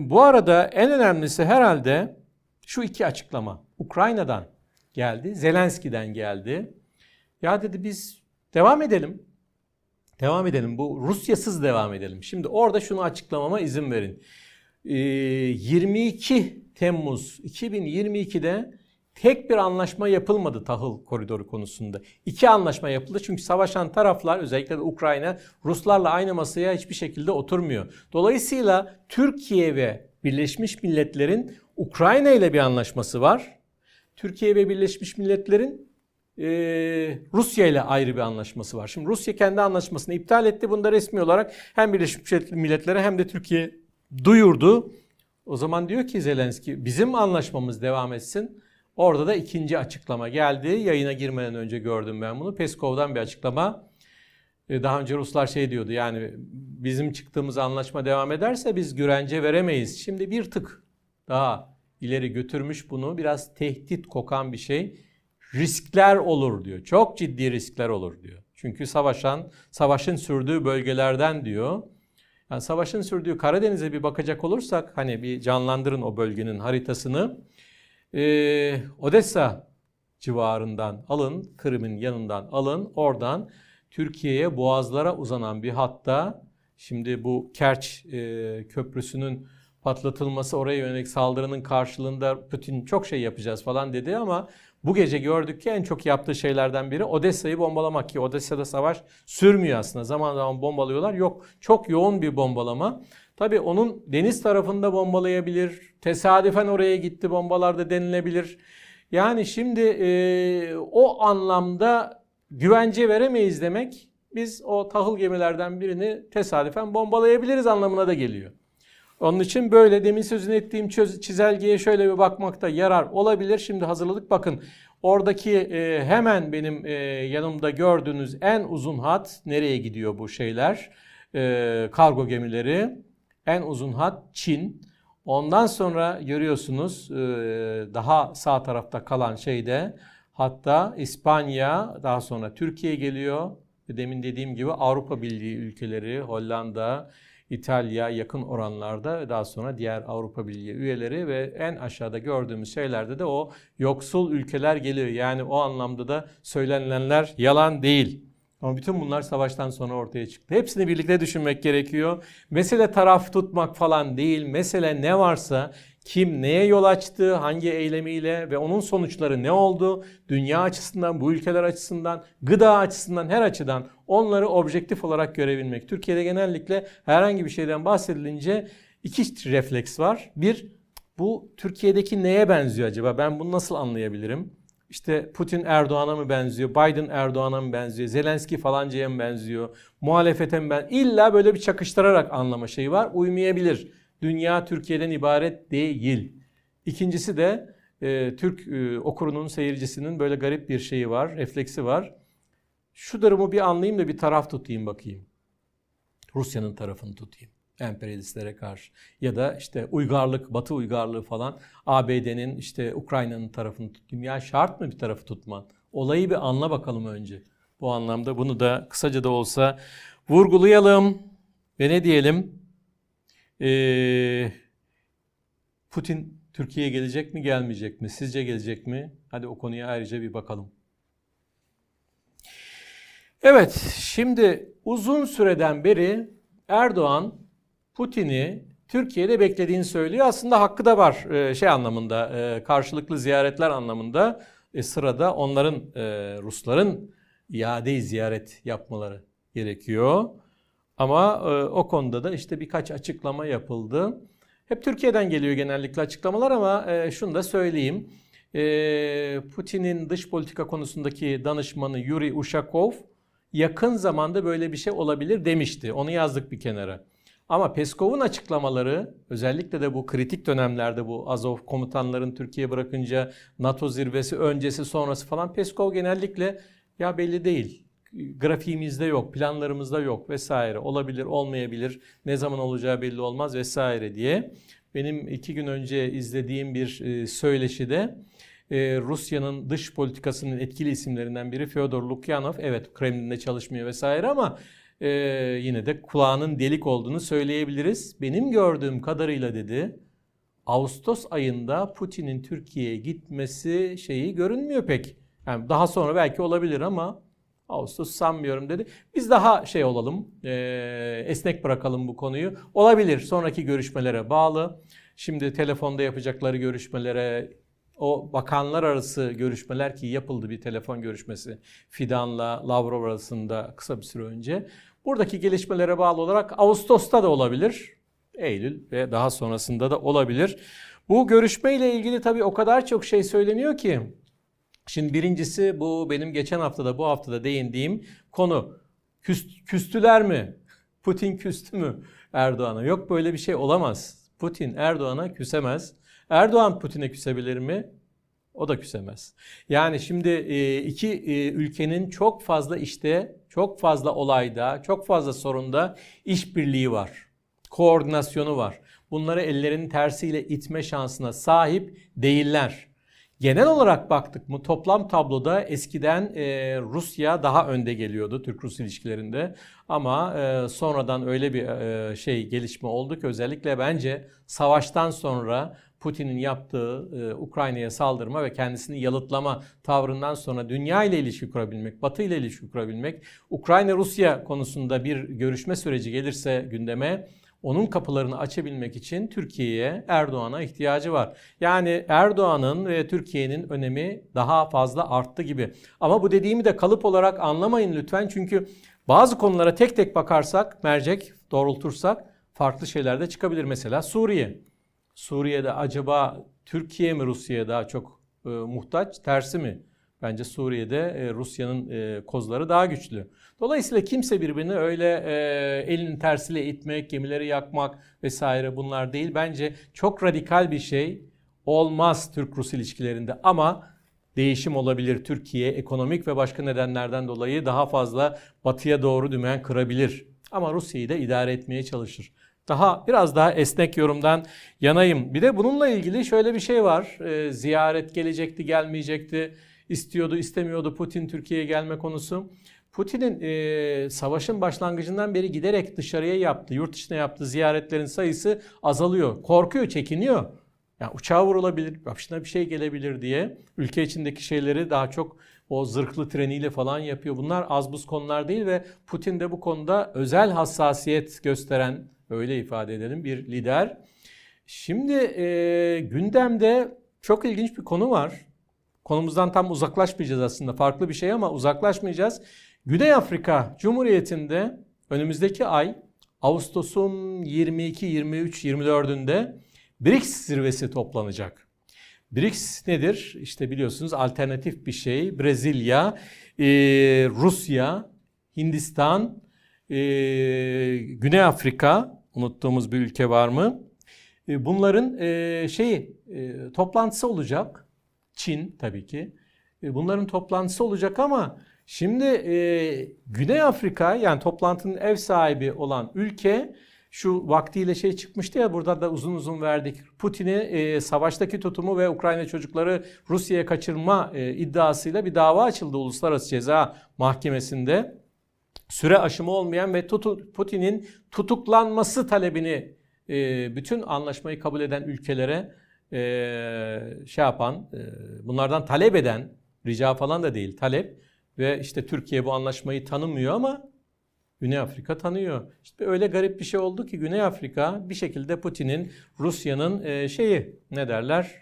bu arada en önemlisi herhalde şu iki açıklama. Ukrayna'dan geldi, Zelenski'den geldi. Ya dedi biz devam edelim. Devam edelim. Bu Rusyasız devam edelim. Şimdi orada şunu açıklamama izin verin. Ee, 22 Temmuz 2022'de tek bir anlaşma yapılmadı tahıl koridoru konusunda. İki anlaşma yapıldı çünkü savaşan taraflar özellikle de Ukrayna Ruslarla aynı masaya hiçbir şekilde oturmuyor. Dolayısıyla Türkiye ve Birleşmiş Milletler'in Ukrayna ile bir anlaşması var. Türkiye ve Birleşmiş Milletler'in e, Rusya ile ayrı bir anlaşması var. Şimdi Rusya kendi anlaşmasını iptal etti. Bunu da resmi olarak hem Birleşmiş Milletler'e hem de Türkiye duyurdu. O zaman diyor ki Zelenski bizim anlaşmamız devam etsin. Orada da ikinci açıklama geldi. Yayına girmeden önce gördüm ben bunu. Peskov'dan bir açıklama. E, daha önce Ruslar şey diyordu yani bizim çıktığımız anlaşma devam ederse biz güvence veremeyiz. Şimdi bir tık daha ileri götürmüş bunu. Biraz tehdit kokan bir şey. Riskler olur diyor. Çok ciddi riskler olur diyor. Çünkü savaşan, savaşın sürdüğü bölgelerden diyor. Yani savaşın sürdüğü Karadeniz'e bir bakacak olursak hani bir canlandırın o bölgenin haritasını. Ee, Odessa civarından alın, Kırım'ın yanından alın, oradan Türkiye'ye boğazlara uzanan bir hatta şimdi bu Kerç e, köprüsünün patlatılması oraya yönelik saldırının karşılığında Putin çok şey yapacağız falan dedi ama bu gece gördük ki en çok yaptığı şeylerden biri Odessa'yı bombalamak ki Odessa'da savaş sürmüyor aslında. Zaman zaman bombalıyorlar. Yok çok yoğun bir bombalama. Tabii onun deniz tarafında bombalayabilir. Tesadüfen oraya gitti bombalarda denilebilir. Yani şimdi e, o anlamda güvence veremeyiz demek biz o tahıl gemilerden birini tesadüfen bombalayabiliriz anlamına da geliyor. Onun için böyle demin sözünü ettiğim çizelgeye şöyle bir bakmakta yarar olabilir. Şimdi hazırladık bakın oradaki e, hemen benim e, yanımda gördüğünüz en uzun hat nereye gidiyor bu şeyler? E, kargo gemileri. En uzun hat Çin. Ondan sonra görüyorsunuz e, daha sağ tarafta kalan şeyde hatta İspanya daha sonra Türkiye geliyor. Demin dediğim gibi Avrupa Birliği ülkeleri Hollanda, İtalya yakın oranlarda daha sonra diğer Avrupa Birliği üyeleri ve en aşağıda gördüğümüz şeylerde de o yoksul ülkeler geliyor. Yani o anlamda da söylenilenler yalan değil. Ama bütün bunlar savaştan sonra ortaya çıktı. Hepsini birlikte düşünmek gerekiyor. Mesele taraf tutmak falan değil. Mesele ne varsa kim neye yol açtı, hangi eylemiyle ve onun sonuçları ne oldu? Dünya açısından, bu ülkeler açısından, gıda açısından, her açıdan onları objektif olarak görebilmek. Türkiye'de genellikle herhangi bir şeyden bahsedilince iki refleks var. Bir, bu Türkiye'deki neye benziyor acaba? Ben bunu nasıl anlayabilirim? İşte Putin Erdoğan'a mı benziyor, Biden Erdoğan'a mı benziyor, Zelenski falancaya mı benziyor, muhalefete mi ben İlla böyle bir çakıştırarak anlama şeyi var. Uymayabilir. Dünya Türkiye'den ibaret değil. İkincisi de e, Türk e, okurunun, seyircisinin böyle garip bir şeyi var, refleksi var. Şu durumu bir anlayayım da bir taraf tutayım bakayım. Rusya'nın tarafını tutayım emperyalistlere karşı ya da işte uygarlık, Batı uygarlığı falan ABD'nin işte Ukrayna'nın tarafını tutayım. Ya şart mı bir tarafı tutman? Olayı bir anla bakalım önce. Bu anlamda bunu da kısaca da olsa vurgulayalım ve ne diyelim? Ee, Putin Türkiye'ye gelecek mi gelmeyecek mi? Sizce gelecek mi? Hadi o konuya ayrıca bir bakalım. Evet, şimdi uzun süreden beri Erdoğan Putin'i Türkiye'de beklediğini söylüyor. Aslında hakkı da var e, şey anlamında, e, karşılıklı ziyaretler anlamında e, sırada onların Rusların iade ziyaret yapmaları gerekiyor. Ama o konuda da işte birkaç açıklama yapıldı. Hep Türkiye'den geliyor genellikle açıklamalar ama şunu da söyleyeyim. Putin'in dış politika konusundaki danışmanı Yuri Ushakov yakın zamanda böyle bir şey olabilir demişti. Onu yazdık bir kenara. Ama Peskov'un açıklamaları özellikle de bu kritik dönemlerde bu Azov komutanların Türkiye bırakınca NATO zirvesi öncesi sonrası falan Peskov genellikle ya belli değil. Grafiğimizde yok, planlarımızda yok vesaire. Olabilir, olmayabilir. Ne zaman olacağı belli olmaz vesaire diye. Benim iki gün önce izlediğim bir e, söyleşide e, Rusya'nın dış politikasının etkili isimlerinden biri Fyodor Lukyanov. Evet Kremlin'de çalışmıyor vesaire ama e, yine de kulağının delik olduğunu söyleyebiliriz. Benim gördüğüm kadarıyla dedi Ağustos ayında Putin'in Türkiye'ye gitmesi şeyi görünmüyor pek. Yani daha sonra belki olabilir ama Ağustos sanmıyorum dedi. Biz daha şey olalım, e, esnek bırakalım bu konuyu. Olabilir sonraki görüşmelere bağlı. Şimdi telefonda yapacakları görüşmelere, o bakanlar arası görüşmeler ki yapıldı bir telefon görüşmesi Fidan'la Lavrov arasında kısa bir süre önce. Buradaki gelişmelere bağlı olarak Ağustos'ta da olabilir. Eylül ve daha sonrasında da olabilir. Bu görüşmeyle ilgili tabii o kadar çok şey söyleniyor ki. Şimdi birincisi bu benim geçen haftada bu haftada değindiğim konu. Küst, küstüler mi? Putin küstü mü Erdoğan'a? Yok böyle bir şey olamaz. Putin Erdoğan'a küsemez. Erdoğan Putin'e küsebilir mi? O da küsemez. Yani şimdi e, iki e, ülkenin çok fazla işte, çok fazla olayda, çok fazla sorunda işbirliği var. Koordinasyonu var. Bunları ellerinin tersiyle itme şansına sahip değiller. Genel olarak baktık mı toplam tabloda eskiden e, Rusya daha önde geliyordu Türk-Rus ilişkilerinde. Ama e, sonradan öyle bir e, şey gelişme oldu ki özellikle bence savaştan sonra Putin'in yaptığı e, Ukrayna'ya saldırma ve kendisini yalıtlama tavrından sonra dünya ile ilişki kurabilmek, Batı ile ilişki kurabilmek, Ukrayna-Rusya konusunda bir görüşme süreci gelirse gündeme onun kapılarını açabilmek için Türkiye'ye, Erdoğan'a ihtiyacı var. Yani Erdoğan'ın ve Türkiye'nin önemi daha fazla arttı gibi. Ama bu dediğimi de kalıp olarak anlamayın lütfen. Çünkü bazı konulara tek tek bakarsak, mercek doğrultursak farklı şeyler de çıkabilir. Mesela Suriye. Suriye'de acaba Türkiye mi Rusya'ya daha çok e, muhtaç, tersi mi? Bence Suriye'de e, Rusya'nın e, kozları daha güçlü. Dolayısıyla kimse birbirini öyle e, elinin tersiyle itmek, gemileri yakmak vesaire bunlar değil. Bence çok radikal bir şey olmaz Türk-Rus ilişkilerinde ama değişim olabilir. Türkiye ekonomik ve başka nedenlerden dolayı daha fazla batıya doğru dümen kırabilir. Ama Rusya'yı da idare etmeye çalışır. Daha biraz daha esnek yorumdan yanayım. Bir de bununla ilgili şöyle bir şey var. E, ziyaret gelecekti, gelmeyecekti. istiyordu, istemiyordu Putin Türkiye'ye gelme konusu. Putin'in e, savaşın başlangıcından beri giderek dışarıya yaptığı, yurt dışına yaptığı ziyaretlerin sayısı azalıyor. Korkuyor, çekiniyor. Yani uçağa vurulabilir, başına bir şey gelebilir diye ülke içindeki şeyleri daha çok o zırhlı treniyle falan yapıyor. Bunlar az buz konular değil ve Putin de bu konuda özel hassasiyet gösteren, öyle ifade edelim, bir lider. Şimdi e, gündemde çok ilginç bir konu var. Konumuzdan tam uzaklaşmayacağız aslında. Farklı bir şey ama uzaklaşmayacağız. Güney Afrika Cumhuriyeti'nde önümüzdeki ay Ağustos'un 22, 23, 24'ünde BRICS zirvesi toplanacak. BRICS nedir? İşte biliyorsunuz alternatif bir şey. Brezilya, e, Rusya, Hindistan, e, Güney Afrika, unuttuğumuz bir ülke var mı? E, bunların e, şeyi e, toplantısı olacak. Çin tabii ki. E, bunların toplantısı olacak ama Şimdi e, Güney Afrika yani toplantının ev sahibi olan ülke şu vaktiyle şey çıkmıştı ya burada da uzun uzun verdik. Putin'i e, savaştaki tutumu ve Ukrayna çocukları Rusya'ya kaçırma e, iddiasıyla bir dava açıldı Uluslararası Ceza Mahkemesi'nde. Süre aşımı olmayan ve Putin'in tutuklanması talebini e, bütün anlaşmayı kabul eden ülkelere e, şey yapan, e, bunlardan talep eden, rica falan da değil talep ve işte Türkiye bu anlaşmayı tanımıyor ama Güney Afrika tanıyor. İşte öyle garip bir şey oldu ki Güney Afrika bir şekilde Putin'in Rusya'nın e, şeyi ne derler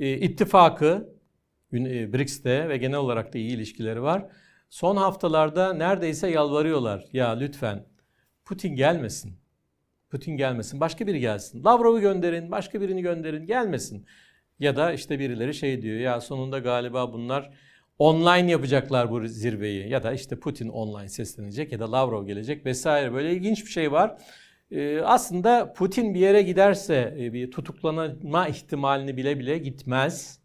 e, ittifakı e, BRICS'te ve genel olarak da iyi ilişkileri var. Son haftalarda neredeyse yalvarıyorlar. Ya lütfen Putin gelmesin. Putin gelmesin. Başka biri gelsin. Lavrov'u gönderin, başka birini gönderin, gelmesin. Ya da işte birileri şey diyor ya sonunda galiba bunlar online yapacaklar bu zirveyi ya da işte Putin online seslenecek ya da Lavrov gelecek vesaire böyle ilginç bir şey var. Ee, aslında Putin bir yere giderse e, bir tutuklanma ihtimalini bile bile gitmez.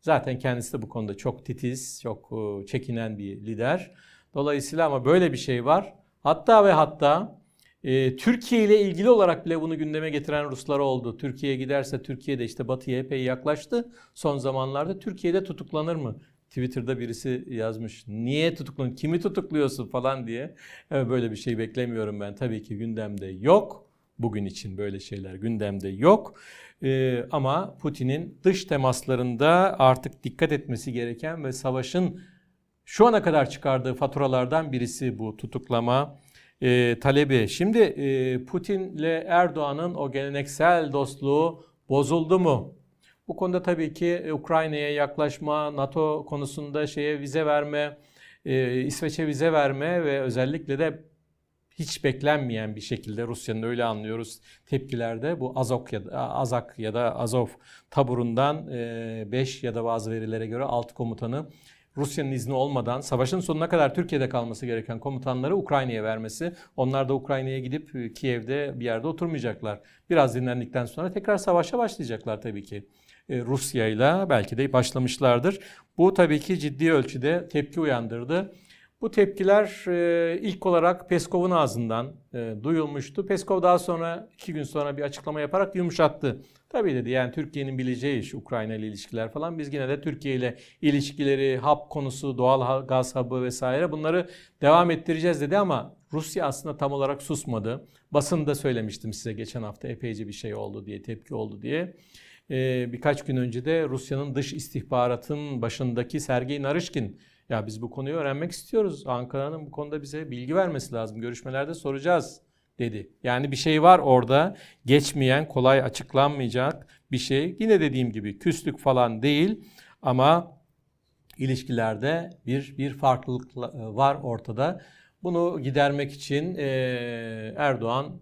Zaten kendisi de bu konuda çok titiz, çok e, çekinen bir lider. Dolayısıyla ama böyle bir şey var. Hatta ve hatta e, Türkiye ile ilgili olarak bile bunu gündeme getiren Ruslar oldu. Türkiye'ye giderse Türkiye'de işte Batı'ya epey yaklaştı. Son zamanlarda Türkiye'de tutuklanır mı? Twitter'da birisi yazmış. Niye tutukluyorsun? Kimi tutukluyorsun falan diye. Böyle bir şey beklemiyorum ben. Tabii ki gündemde yok. Bugün için böyle şeyler gündemde yok. Ee, ama Putin'in dış temaslarında artık dikkat etmesi gereken ve savaşın Şu ana kadar çıkardığı faturalardan birisi bu tutuklama e, talebi. Şimdi e, Putin ile Erdoğan'ın o geleneksel dostluğu bozuldu mu? Bu konuda tabii ki e, Ukrayna'ya yaklaşma, NATO konusunda şeye vize verme, e, İsveç'e vize verme ve özellikle de hiç beklenmeyen bir şekilde Rusya'nın öyle anlıyoruz tepkilerde bu Azok ya da Azak ya da Azov taburundan 5 e, ya da bazı verilere göre 6 komutanı Rusya'nın izni olmadan savaşın sonuna kadar Türkiye'de kalması gereken komutanları Ukrayna'ya vermesi. Onlar da Ukrayna'ya gidip Kiev'de bir yerde oturmayacaklar. Biraz dinlendikten sonra tekrar savaşa başlayacaklar tabii ki. E, Rusya ile belki de başlamışlardır. Bu tabii ki ciddi ölçüde tepki uyandırdı. Bu tepkiler e, ilk olarak Peskov'un ağzından e, duyulmuştu. Peskov daha sonra iki gün sonra bir açıklama yaparak yumuşattı. Tabii dedi yani Türkiye'nin bileceği iş Ukrayna ile ilişkiler falan. Biz yine de Türkiye ile ilişkileri, hap konusu, doğal gaz hub'ı vesaire bunları devam ettireceğiz dedi ama Rusya aslında tam olarak susmadı. Basında söylemiştim size geçen hafta epeyce bir şey oldu diye, tepki oldu diye. Ee, birkaç gün önce de Rusya'nın dış istihbaratın başındaki Sergey Narishkin ya biz bu konuyu öğrenmek istiyoruz. Ankara'nın bu konuda bize bilgi vermesi lazım. Görüşmelerde soracağız dedi. Yani bir şey var orada geçmeyen, kolay açıklanmayacak bir şey. Yine dediğim gibi küslük falan değil ama ilişkilerde bir bir farklılık var ortada. Bunu gidermek için Erdoğan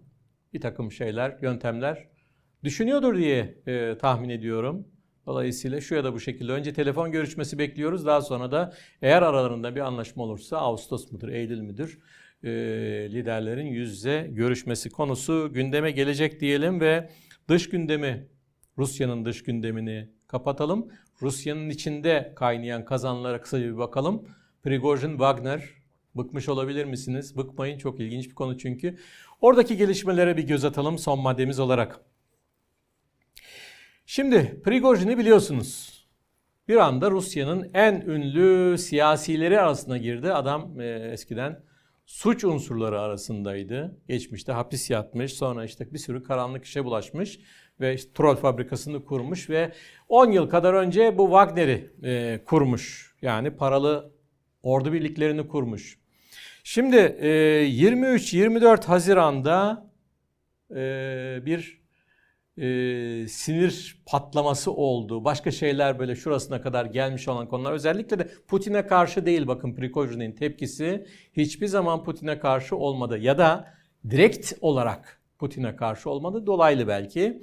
bir takım şeyler, yöntemler düşünüyordur diye tahmin ediyorum. Dolayısıyla şu ya da bu şekilde önce telefon görüşmesi bekliyoruz. Daha sonra da eğer aralarında bir anlaşma olursa Ağustos mudur, Eylül müdür e, liderlerin yüz yüze görüşmesi konusu gündeme gelecek diyelim ve dış gündemi, Rusya'nın dış gündemini kapatalım. Rusya'nın içinde kaynayan kazanlara kısaca bir bakalım. Prigozhin, Wagner bıkmış olabilir misiniz? Bıkmayın çok ilginç bir konu çünkü. Oradaki gelişmelere bir göz atalım son maddemiz olarak. Şimdi Prigojin'i biliyorsunuz. Bir anda Rusya'nın en ünlü siyasileri arasına girdi. Adam e, eskiden suç unsurları arasındaydı. Geçmişte hapis yatmış, sonra işte bir sürü karanlık işe bulaşmış ve işte troll fabrikasını kurmuş ve 10 yıl kadar önce bu Wagner'i e, kurmuş. Yani paralı ordu birliklerini kurmuş. Şimdi e, 23-24 Haziran'da e, bir e, sinir patlaması oldu. Başka şeyler böyle şurasına kadar gelmiş olan konular. Özellikle de Putin'e karşı değil bakın Prigozhin'in tepkisi hiçbir zaman Putin'e karşı olmadı. Ya da direkt olarak Putin'e karşı olmadı. Dolaylı belki.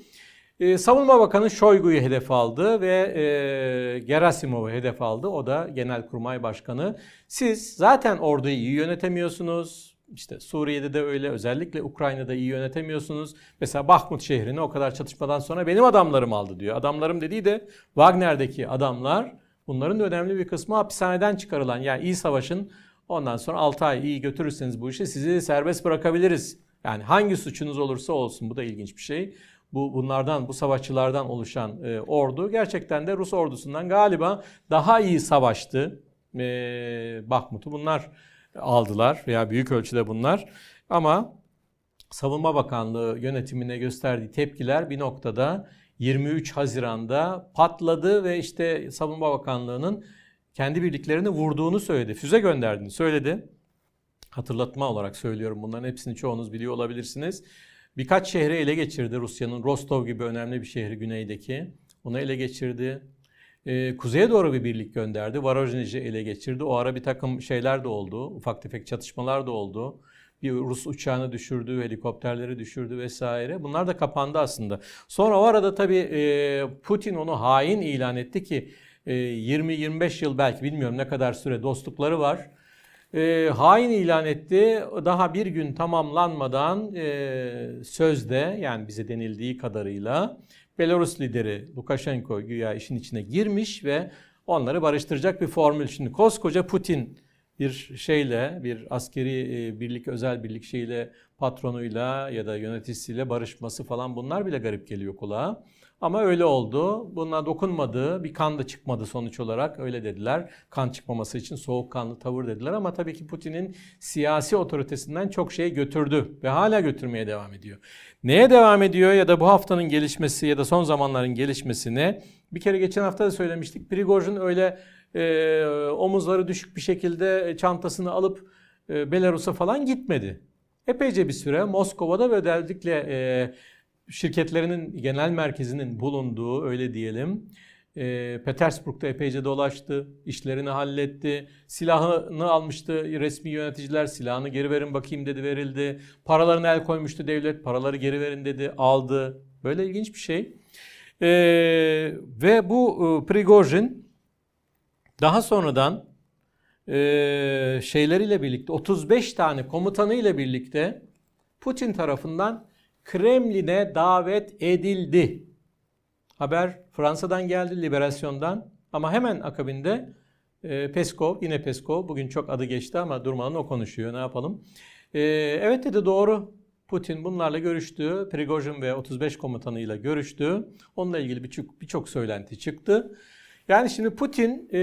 E, Savunma Bakanı Şoygu'yu hedef aldı ve e, Gerasimov'u hedef aldı. O da Genelkurmay Başkanı. Siz zaten orduyu iyi yönetemiyorsunuz işte Suriye'de de öyle özellikle Ukrayna'da iyi yönetemiyorsunuz. Mesela Bahmut şehrini o kadar çatışmadan sonra benim adamlarım aldı diyor. Adamlarım dediği de Wagner'deki adamlar bunların da önemli bir kısmı hapishaneden çıkarılan yani iyi savaşın ondan sonra 6 ay iyi götürürseniz bu işi sizi serbest bırakabiliriz. Yani hangi suçunuz olursa olsun bu da ilginç bir şey. Bu bunlardan bu savaşçılardan oluşan e, ordu gerçekten de Rus ordusundan galiba daha iyi savaştı. E, Bahmut'u bunlar aldılar veya büyük ölçüde bunlar. Ama Savunma Bakanlığı yönetimine gösterdiği tepkiler bir noktada 23 Haziran'da patladı ve işte Savunma Bakanlığı'nın kendi birliklerini vurduğunu söyledi. Füze gönderdiğini söyledi. Hatırlatma olarak söylüyorum bunların hepsini çoğunuz biliyor olabilirsiniz. Birkaç şehri ele geçirdi Rusya'nın. Rostov gibi önemli bir şehri güneydeki. Onu ele geçirdi. E, kuzeye doğru bir birlik gönderdi. Varojnej'i ele geçirdi. O ara bir takım şeyler de oldu. Ufak tefek çatışmalar da oldu. Bir Rus uçağını düşürdü, helikopterleri düşürdü vesaire. Bunlar da kapandı aslında. Sonra o arada tabii e, Putin onu hain ilan etti ki e, 20-25 yıl belki bilmiyorum ne kadar süre dostlukları var. E, hain ilan etti. Daha bir gün tamamlanmadan e, sözde yani bize denildiği kadarıyla Belarus lideri Lukashenko güya işin içine girmiş ve onları barıştıracak bir formül. Şimdi koskoca Putin bir şeyle, bir askeri e, birlik, özel birlik şeyle patronuyla ya da yöneticisiyle barışması falan bunlar bile garip geliyor kulağa. Ama öyle oldu. Buna dokunmadı. Bir kan da çıkmadı sonuç olarak. Öyle dediler. Kan çıkmaması için soğukkanlı tavır dediler. Ama tabii ki Putin'in siyasi otoritesinden çok şey götürdü. Ve hala götürmeye devam ediyor. Neye devam ediyor ya da bu haftanın gelişmesi ya da son zamanların gelişmesine bir kere geçen hafta da söylemiştik. Prigojin öyle e, omuzları düşük bir şekilde çantasını alıp e, Belarus'a falan gitmedi. Epeyce bir süre Moskova'da ve özellikle e, şirketlerinin genel merkezinin bulunduğu öyle diyelim e, Petersburg'da epeyce dolaştı, işlerini halletti, silahını almıştı resmi yöneticiler, silahını geri verin bakayım dedi verildi, paralarını el koymuştu devlet, paraları geri verin dedi, aldı. Böyle ilginç bir şey. E, ve bu e, Prigojin daha sonradan e, şeyleriyle birlikte 35 tane komutanı ile birlikte Putin tarafından Kremlin'e davet edildi. Haber Fransa'dan geldi, Liberasyon'dan ama hemen akabinde e, Peskov, yine Peskov, bugün çok adı geçti ama durmadan o konuşuyor, ne yapalım. E, evet dedi doğru, Putin bunlarla görüştü, Prigojin ve 35 komutanıyla görüştü. Onunla ilgili birçok birçok söylenti çıktı. Yani şimdi Putin e,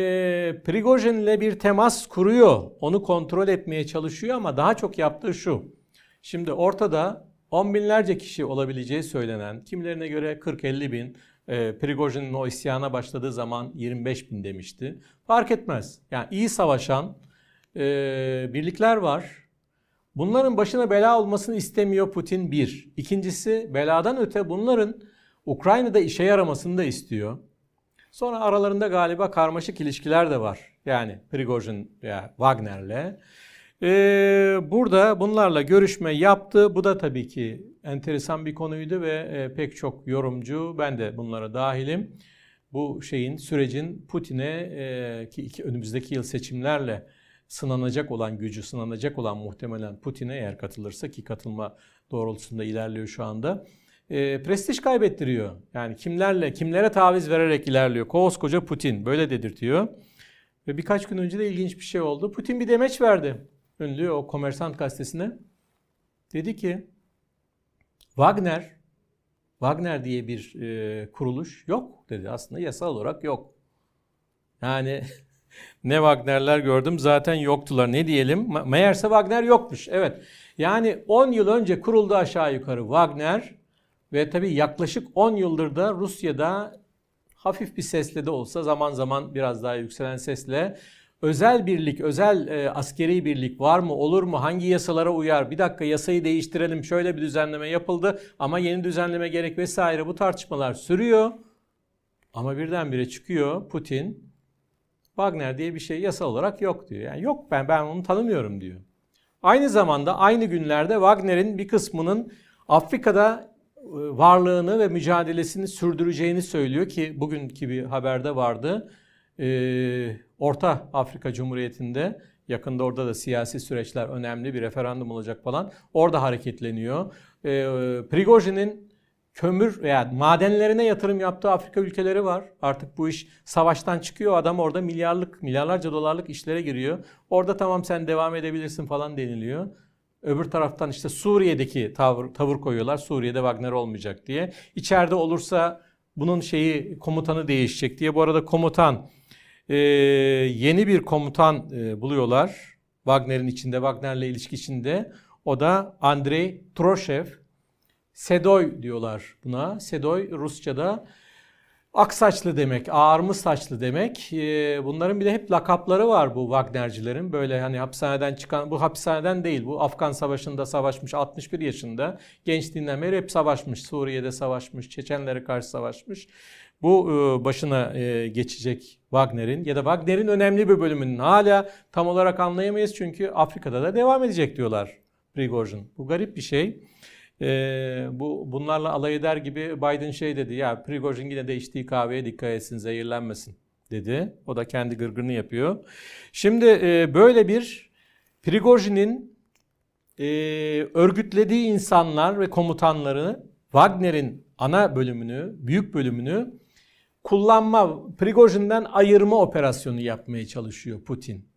Prigojin'le bir temas kuruyor, onu kontrol etmeye çalışıyor ama daha çok yaptığı şu. Şimdi ortada on binlerce kişi olabileceği söylenen, kimlerine göre 40-50 bin, e, Prigojin'in o isyana başladığı zaman 25 bin demişti. Fark etmez. Yani iyi savaşan e, birlikler var. Bunların başına bela olmasını istemiyor Putin bir. İkincisi beladan öte bunların Ukrayna'da işe yaramasını da istiyor. Sonra aralarında galiba karmaşık ilişkiler de var. Yani Prigojin veya Wagner'le. Ee, burada bunlarla görüşme yaptı. Bu da tabii ki enteresan bir konuydu ve e, pek çok yorumcu, ben de bunlara dahilim. Bu şeyin, sürecin Putin'e e, ki iki, önümüzdeki yıl seçimlerle sınanacak olan gücü, sınanacak olan muhtemelen Putin'e eğer katılırsa ki katılma doğrultusunda ilerliyor şu anda. E, prestij kaybettiriyor. Yani kimlerle, kimlere taviz vererek ilerliyor. Koskoca Putin böyle dedirtiyor. Ve birkaç gün önce de ilginç bir şey oldu. Putin bir demeç verdi ünlü o Komersant gazetesine. Dedi ki Wagner Wagner diye bir e, kuruluş yok dedi. Aslında yasal olarak yok. Yani ne Wagner'ler gördüm zaten yoktular. Ne diyelim? Meğerse Wagner yokmuş. Evet. Yani 10 yıl önce kuruldu aşağı yukarı Wagner ve tabii yaklaşık 10 yıldır da Rusya'da hafif bir sesle de olsa zaman zaman biraz daha yükselen sesle özel birlik, özel e, askeri birlik var mı, olur mu, hangi yasalara uyar, bir dakika yasayı değiştirelim, şöyle bir düzenleme yapıldı ama yeni düzenleme gerek vesaire bu tartışmalar sürüyor. Ama birdenbire çıkıyor Putin, Wagner diye bir şey yasal olarak yok diyor. Yani yok ben ben onu tanımıyorum diyor. Aynı zamanda aynı günlerde Wagner'in bir kısmının Afrika'da e, varlığını ve mücadelesini sürdüreceğini söylüyor ki bugünkü bir haberde vardı. Ee, Orta Afrika Cumhuriyeti'nde yakında orada da siyasi süreçler önemli bir referandum olacak falan. Orada hareketleniyor. E, Prigojin'in kömür veya madenlerine yatırım yaptığı Afrika ülkeleri var. Artık bu iş savaştan çıkıyor. Adam orada milyarlık, milyarlarca dolarlık işlere giriyor. Orada tamam sen devam edebilirsin falan deniliyor. Öbür taraftan işte Suriye'deki tavır, tavır koyuyorlar. Suriye'de Wagner olmayacak diye. İçeride olursa bunun şeyi komutanı değişecek diye. Bu arada komutan e, yeni bir komutan e, buluyorlar. Wagner'in içinde, Wagner'le ilişki içinde. O da Andrei Troshev. Sedoy diyorlar buna. Sedoy Rusça'da ak saçlı demek, ağarmış saçlı demek. E, bunların bir de hep lakapları var bu Wagnercilerin. Böyle hani hapishaneden çıkan, bu hapishaneden değil. Bu Afgan Savaşı'nda savaşmış, 61 yaşında. Gençliğinden beri hep savaşmış. Suriye'de savaşmış, Çeçenlere karşı savaşmış bu e, başına e, geçecek Wagner'in ya da Wagner'in önemli bir bölümünün hala tam olarak anlayamayız çünkü Afrika'da da devam edecek diyorlar Prigozhin. Bu garip bir şey. Ee, bu bunlarla alay eder gibi Biden şey dedi ya Prigozhin yine de içtiği kahveye dikkat etsin zehirlenmesin dedi. O da kendi gırgırını yapıyor. Şimdi e, böyle bir Prigozhin'in e, örgütlediği insanlar ve komutanları Wagner'in ana bölümünü, büyük bölümünü kullanma, Prigojin'den ayırma operasyonu yapmaya çalışıyor Putin.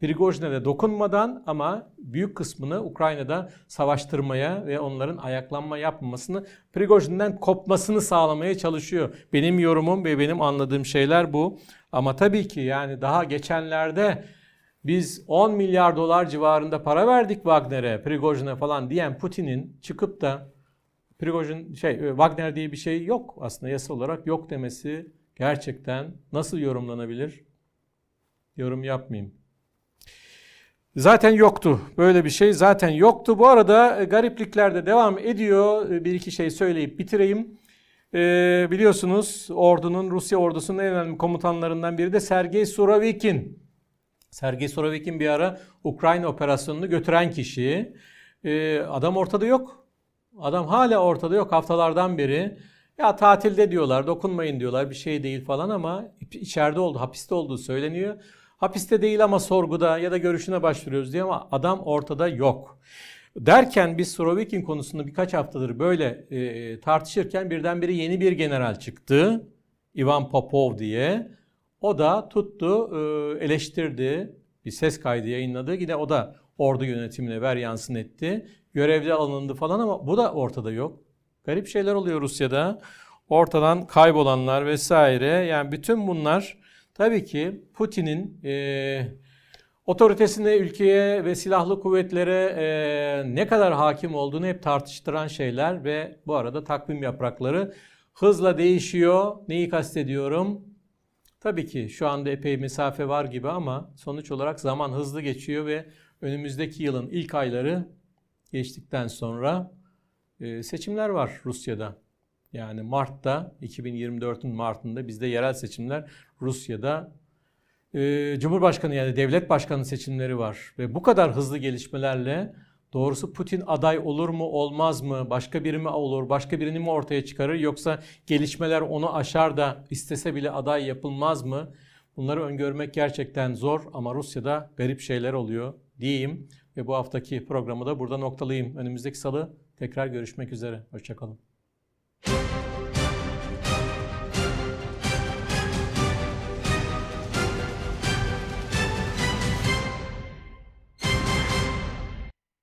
Prigojin'e de dokunmadan ama büyük kısmını Ukrayna'da savaştırmaya ve onların ayaklanma yapmamasını, Prigojin'den kopmasını sağlamaya çalışıyor. Benim yorumum ve benim anladığım şeyler bu. Ama tabii ki yani daha geçenlerde biz 10 milyar dolar civarında para verdik Wagner'e, Prigojin'e falan diyen Putin'in çıkıp da Prigojin şey e, Wagner diye bir şey yok aslında yasa olarak yok demesi gerçekten nasıl yorumlanabilir? yorum yapmayayım. Zaten yoktu. Böyle bir şey zaten yoktu. Bu arada e, gariplikler de devam ediyor. E, Bir iki şey söyleyip bitireyim. Ee, biliyorsunuz ordunun, Rusya ordusunun en önemli komutanlarından biri de Sergey Surovikin. Sergey Surovikin bir ara Ukrayna operasyonunu götüren kişi. Ee, adam ortada yok. Adam hala ortada yok haftalardan beri. Ya tatilde diyorlar, dokunmayın diyorlar, bir şey değil falan ama içeride oldu, hapiste olduğu söyleniyor. Hapiste değil ama sorguda ya da görüşüne başvuruyoruz diye ama adam ortada yok. Derken biz Surovikin konusunda birkaç haftadır böyle e, tartışırken birdenbire yeni bir general çıktı. Ivan Popov diye. O da tuttu, e, eleştirdi, bir ses kaydı yayınladı. Yine o da ordu yönetimine ver yansın etti. Görevde alındı falan ama bu da ortada yok. Garip şeyler oluyor Rusya'da. Ortadan kaybolanlar vesaire. Yani bütün bunlar tabii ki Putin'in e, otoritesine, ülkeye ve silahlı kuvvetlere e, ne kadar hakim olduğunu hep tartıştıran şeyler ve bu arada takvim yaprakları hızla değişiyor. Neyi kastediyorum? Tabii ki şu anda epey mesafe var gibi ama sonuç olarak zaman hızlı geçiyor ve önümüzdeki yılın ilk ayları geçtikten sonra e, seçimler var Rusya'da. Yani Mart'ta 2024'ün Mart'ında bizde yerel seçimler Rusya'da e, Cumhurbaşkanı yani devlet başkanı seçimleri var ve bu kadar hızlı gelişmelerle doğrusu Putin aday olur mu olmaz mı başka biri mi olur başka birini mi ortaya çıkarır yoksa gelişmeler onu aşar da istese bile aday yapılmaz mı? Bunları öngörmek gerçekten zor ama Rusya'da garip şeyler oluyor diyeyim ve bu haftaki programı da burada noktalayayım. Önümüzdeki salı tekrar görüşmek üzere. Hoşçakalın.